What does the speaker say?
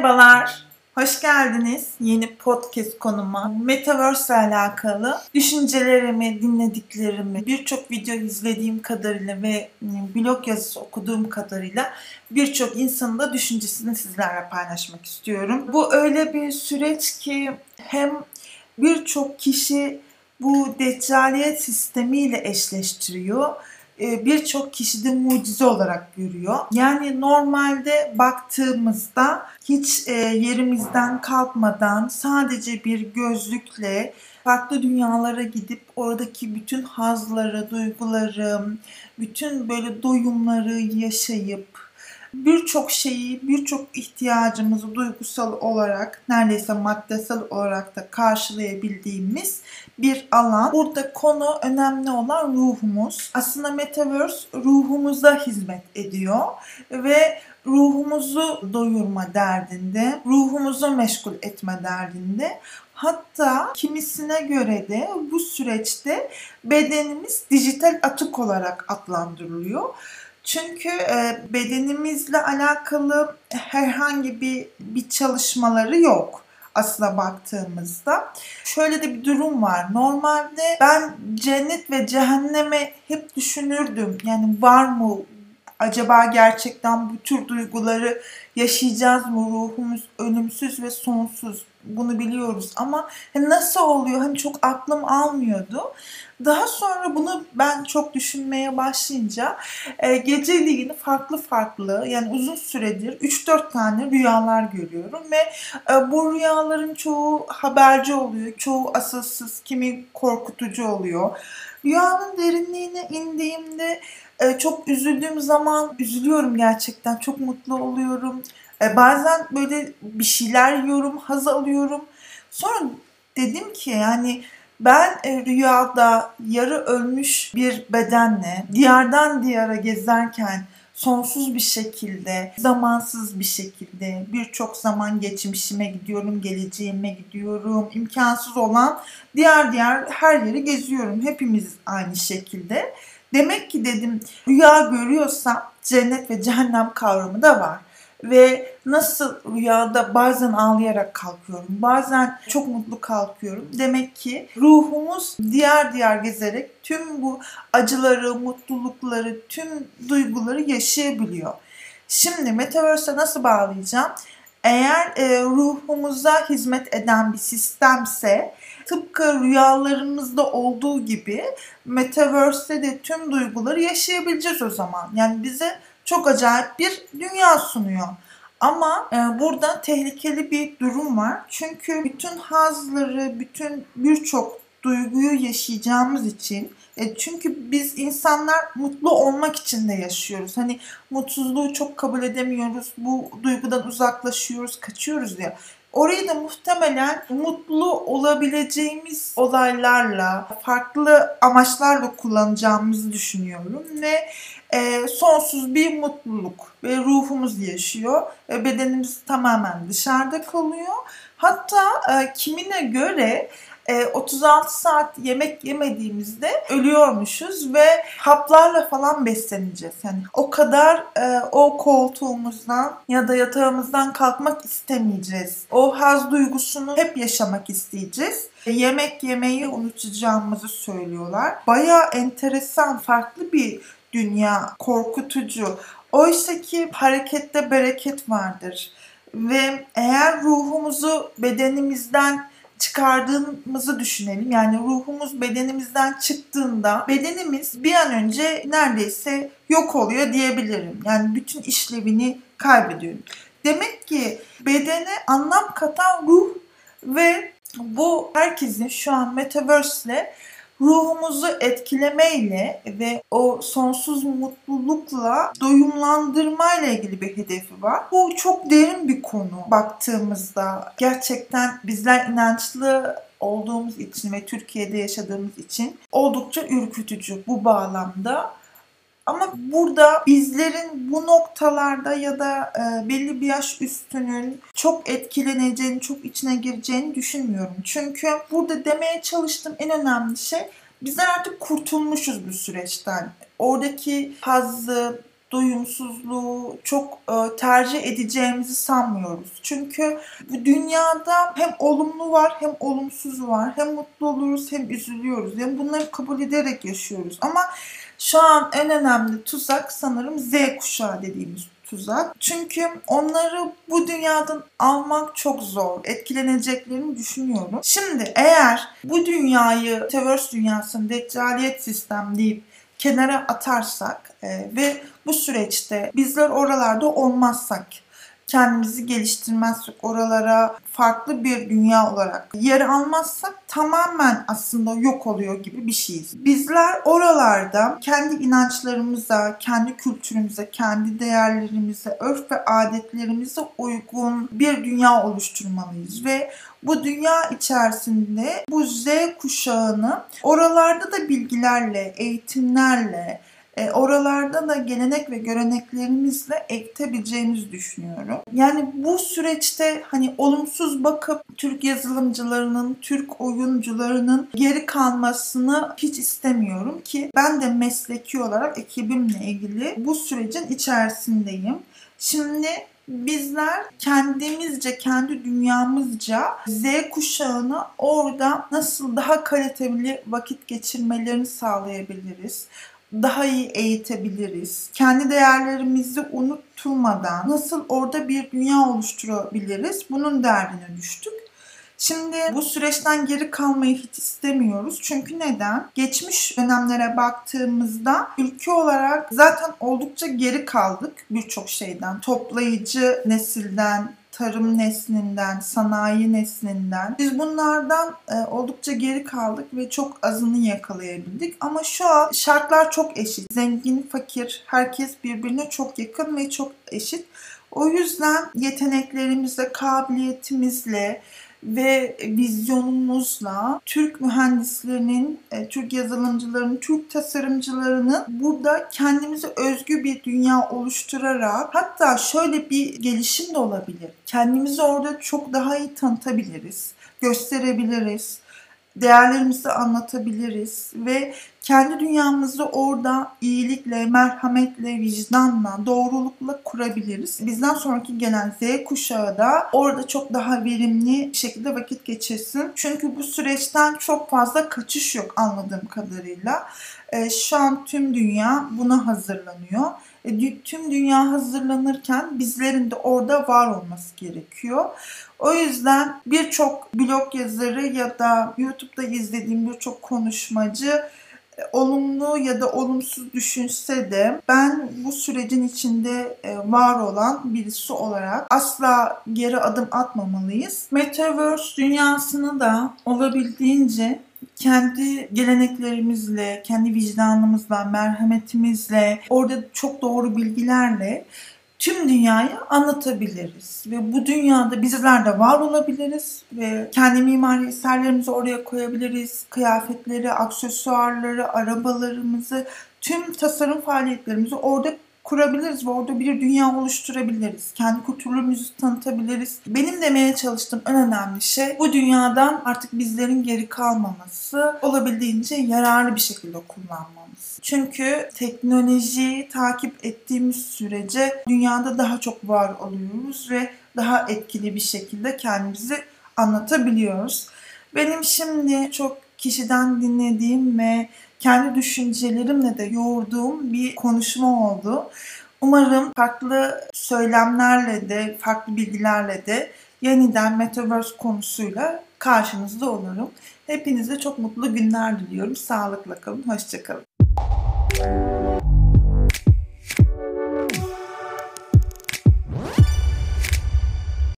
Merhabalar. Hoş geldiniz yeni podcast konuma. Metaverse ile alakalı düşüncelerimi, dinlediklerimi, birçok video izlediğim kadarıyla ve blog yazısı okuduğum kadarıyla birçok insanın da düşüncesini sizlerle paylaşmak istiyorum. Bu öyle bir süreç ki hem birçok kişi bu deccaliyet sistemiyle eşleştiriyor e, birçok kişi de mucize olarak görüyor. Yani normalde baktığımızda hiç e, yerimizden kalkmadan sadece bir gözlükle farklı dünyalara gidip oradaki bütün hazları, duyguları, bütün böyle doyumları yaşayıp birçok şeyi, birçok ihtiyacımızı duygusal olarak, neredeyse maddesel olarak da karşılayabildiğimiz bir alan. Burada konu önemli olan ruhumuz. Aslında Metaverse ruhumuza hizmet ediyor ve ruhumuzu doyurma derdinde, ruhumuzu meşgul etme derdinde. Hatta kimisine göre de bu süreçte bedenimiz dijital atık olarak adlandırılıyor. Çünkü e, bedenimizle alakalı herhangi bir bir çalışmaları yok aslına baktığımızda. Şöyle de bir durum var. Normalde ben cennet ve cehenneme hep düşünürdüm. Yani var mı acaba gerçekten bu tür duyguları yaşayacağız mı? Ruhumuz ölümsüz ve sonsuz. Bunu biliyoruz ama hani nasıl oluyor? Hani çok aklım almıyordu. Daha sonra bunu ben çok düşünmeye başlayınca e, geceliğini farklı farklı yani uzun süredir 3-4 tane rüyalar görüyorum ve e, bu rüyaların çoğu haberci oluyor, çoğu asılsız, kimi korkutucu oluyor. Rüyanın derinliğine indiğimde e, çok üzüldüğüm zaman üzülüyorum gerçekten. Çok mutlu oluyorum. E, bazen böyle bir şeyler yiyorum, haz alıyorum. Sonra dedim ki yani ben e, rüyada yarı ölmüş bir bedenle diyardan diyara gezerken sonsuz bir şekilde, zamansız bir şekilde birçok zaman geçmişime gidiyorum, geleceğime gidiyorum. imkansız olan diğer diğer her yeri geziyorum. Hepimiz aynı şekilde. Demek ki dedim rüya görüyorsam cennet ve cehennem kavramı da var ve nasıl rüyada bazen ağlayarak kalkıyorum, bazen çok mutlu kalkıyorum. Demek ki ruhumuz diğer diğer gezerek tüm bu acıları, mutlulukları, tüm duyguları yaşayabiliyor. Şimdi Metaverse'e nasıl bağlayacağım? Eğer e, ruhumuza hizmet eden bir sistemse tıpkı rüyalarımızda olduğu gibi Metaverse'de de tüm duyguları yaşayabileceğiz o zaman. Yani bize çok acayip bir dünya sunuyor. Ama e, burada tehlikeli bir durum var. Çünkü bütün hazları, bütün birçok duyguyu yaşayacağımız için e, çünkü biz insanlar mutlu olmak için de yaşıyoruz. Hani mutsuzluğu çok kabul edemiyoruz. Bu duygudan uzaklaşıyoruz, kaçıyoruz ya. Orayı da muhtemelen mutlu olabileceğimiz olaylarla, farklı amaçlarla kullanacağımızı düşünüyorum ve e, sonsuz bir mutluluk ve ruhumuz yaşıyor. E, bedenimiz tamamen dışarıda kalıyor. Hatta e, kimine göre 36 e, saat yemek yemediğimizde ölüyormuşuz ve haplarla falan besleneceğiz. Yani o kadar e, o koltuğumuzdan ya da yatağımızdan kalkmak istemeyeceğiz. O haz duygusunu hep yaşamak isteyeceğiz. E, yemek yemeyi unutacağımızı söylüyorlar. Baya enteresan, farklı bir dünya, korkutucu. Oysa ki harekette bereket vardır. Ve eğer ruhumuzu bedenimizden çıkardığımızı düşünelim. Yani ruhumuz bedenimizden çıktığında bedenimiz bir an önce neredeyse yok oluyor diyebilirim. Yani bütün işlevini kaybediyor. Demek ki bedene anlam katan ruh ve bu herkesin şu an Metaverse ile ruhumuzu etkilemeyle ve o sonsuz mutlulukla doyumlandırmayla ilgili bir hedefi var. Bu çok derin bir konu baktığımızda. Gerçekten bizler inançlı olduğumuz için ve Türkiye'de yaşadığımız için oldukça ürkütücü bu bağlamda. Ama burada bizlerin bu noktalarda ya da e, belli bir yaş üstünün çok etkileneceğini, çok içine gireceğini düşünmüyorum. Çünkü burada demeye çalıştığım en önemli şey bizler artık kurtulmuşuz bu süreçten. Oradaki hazzı, doyumsuzluğu çok e, tercih edeceğimizi sanmıyoruz. Çünkü bu dünyada hem olumlu var hem olumsuz var. Hem mutlu oluruz hem üzülüyoruz. Yani bunları kabul ederek yaşıyoruz. Ama şu an en önemli tuzak sanırım Z kuşağı dediğimiz tuzak. Çünkü onları bu dünyadan almak çok zor. Etkileneceklerini düşünüyorum. Şimdi eğer bu dünyayı, Teverse dünyasını deccaliyet sistem deyip kenara atarsak e, ve bu süreçte bizler oralarda olmazsak kendimizi geliştirmezsek, oralara farklı bir dünya olarak yer almazsak tamamen aslında yok oluyor gibi bir şeyiz. Bizler oralarda kendi inançlarımıza, kendi kültürümüze, kendi değerlerimize, örf ve adetlerimize uygun bir dünya oluşturmalıyız ve bu dünya içerisinde bu Z kuşağını oralarda da bilgilerle, eğitimlerle, e, oralarda da gelenek ve göreneklerimizle ektebileceğimizi düşünüyorum. Yani bu süreçte hani olumsuz bakıp Türk yazılımcılarının, Türk oyuncularının geri kalmasını hiç istemiyorum ki ben de mesleki olarak ekibimle ilgili bu sürecin içerisindeyim. Şimdi bizler kendimizce, kendi dünyamızca Z kuşağını orada nasıl daha kaliteli vakit geçirmelerini sağlayabiliriz? Daha iyi eğitebiliriz? Kendi değerlerimizi unutturmadan nasıl orada bir dünya oluşturabiliriz? Bunun derdine düştük. Şimdi bu süreçten geri kalmayı hiç istemiyoruz. Çünkü neden? Geçmiş dönemlere baktığımızda ülke olarak zaten oldukça geri kaldık birçok şeyden. Toplayıcı nesilden, tarım neslinden, sanayi neslinden. Biz bunlardan e, oldukça geri kaldık ve çok azını yakalayabildik. Ama şu an şartlar çok eşit. Zengin, fakir, herkes birbirine çok yakın ve çok eşit. O yüzden yeteneklerimizle, kabiliyetimizle, ve vizyonumuzla Türk mühendislerinin, e, Türk yazılımcılarının, Türk tasarımcılarının burada kendimize özgü bir dünya oluşturarak hatta şöyle bir gelişim de olabilir. Kendimizi orada çok daha iyi tanıtabiliriz, gösterebiliriz değerlerimizi anlatabiliriz ve kendi dünyamızı orada iyilikle, merhametle, vicdanla, doğrulukla kurabiliriz. Bizden sonraki gelen Z kuşağı da orada çok daha verimli şekilde vakit geçirsin. Çünkü bu süreçten çok fazla kaçış yok anladığım kadarıyla. Ee, şu an tüm dünya buna hazırlanıyor. E, tüm dünya hazırlanırken bizlerin de orada var olması gerekiyor. O yüzden birçok blog yazarı ya da YouTube'da izlediğim birçok konuşmacı e, olumlu ya da olumsuz düşünse de ben bu sürecin içinde e, var olan birisi olarak asla geri adım atmamalıyız. Metaverse dünyasını da olabildiğince kendi geleneklerimizle, kendi vicdanımızla, merhametimizle, orada çok doğru bilgilerle tüm dünyayı anlatabiliriz. Ve bu dünyada bizler de var olabiliriz ve kendi mimari eserlerimizi oraya koyabiliriz. Kıyafetleri, aksesuarları, arabalarımızı, tüm tasarım faaliyetlerimizi orada kurabiliriz ve orada bir dünya oluşturabiliriz. Kendi kültürümüzü tanıtabiliriz. Benim demeye çalıştığım en önemli şey bu dünyadan artık bizlerin geri kalmaması, olabildiğince yararlı bir şekilde kullanmamız. Çünkü teknolojiyi takip ettiğimiz sürece dünyada daha çok var oluyoruz ve daha etkili bir şekilde kendimizi anlatabiliyoruz. Benim şimdi çok kişiden dinlediğim ve kendi düşüncelerimle de yoğurduğum bir konuşma oldu. Umarım farklı söylemlerle de, farklı bilgilerle de yeniden Metaverse konusuyla karşınızda olurum. Hepinize çok mutlu günler diliyorum. Sağlıkla kalın, hoşçakalın.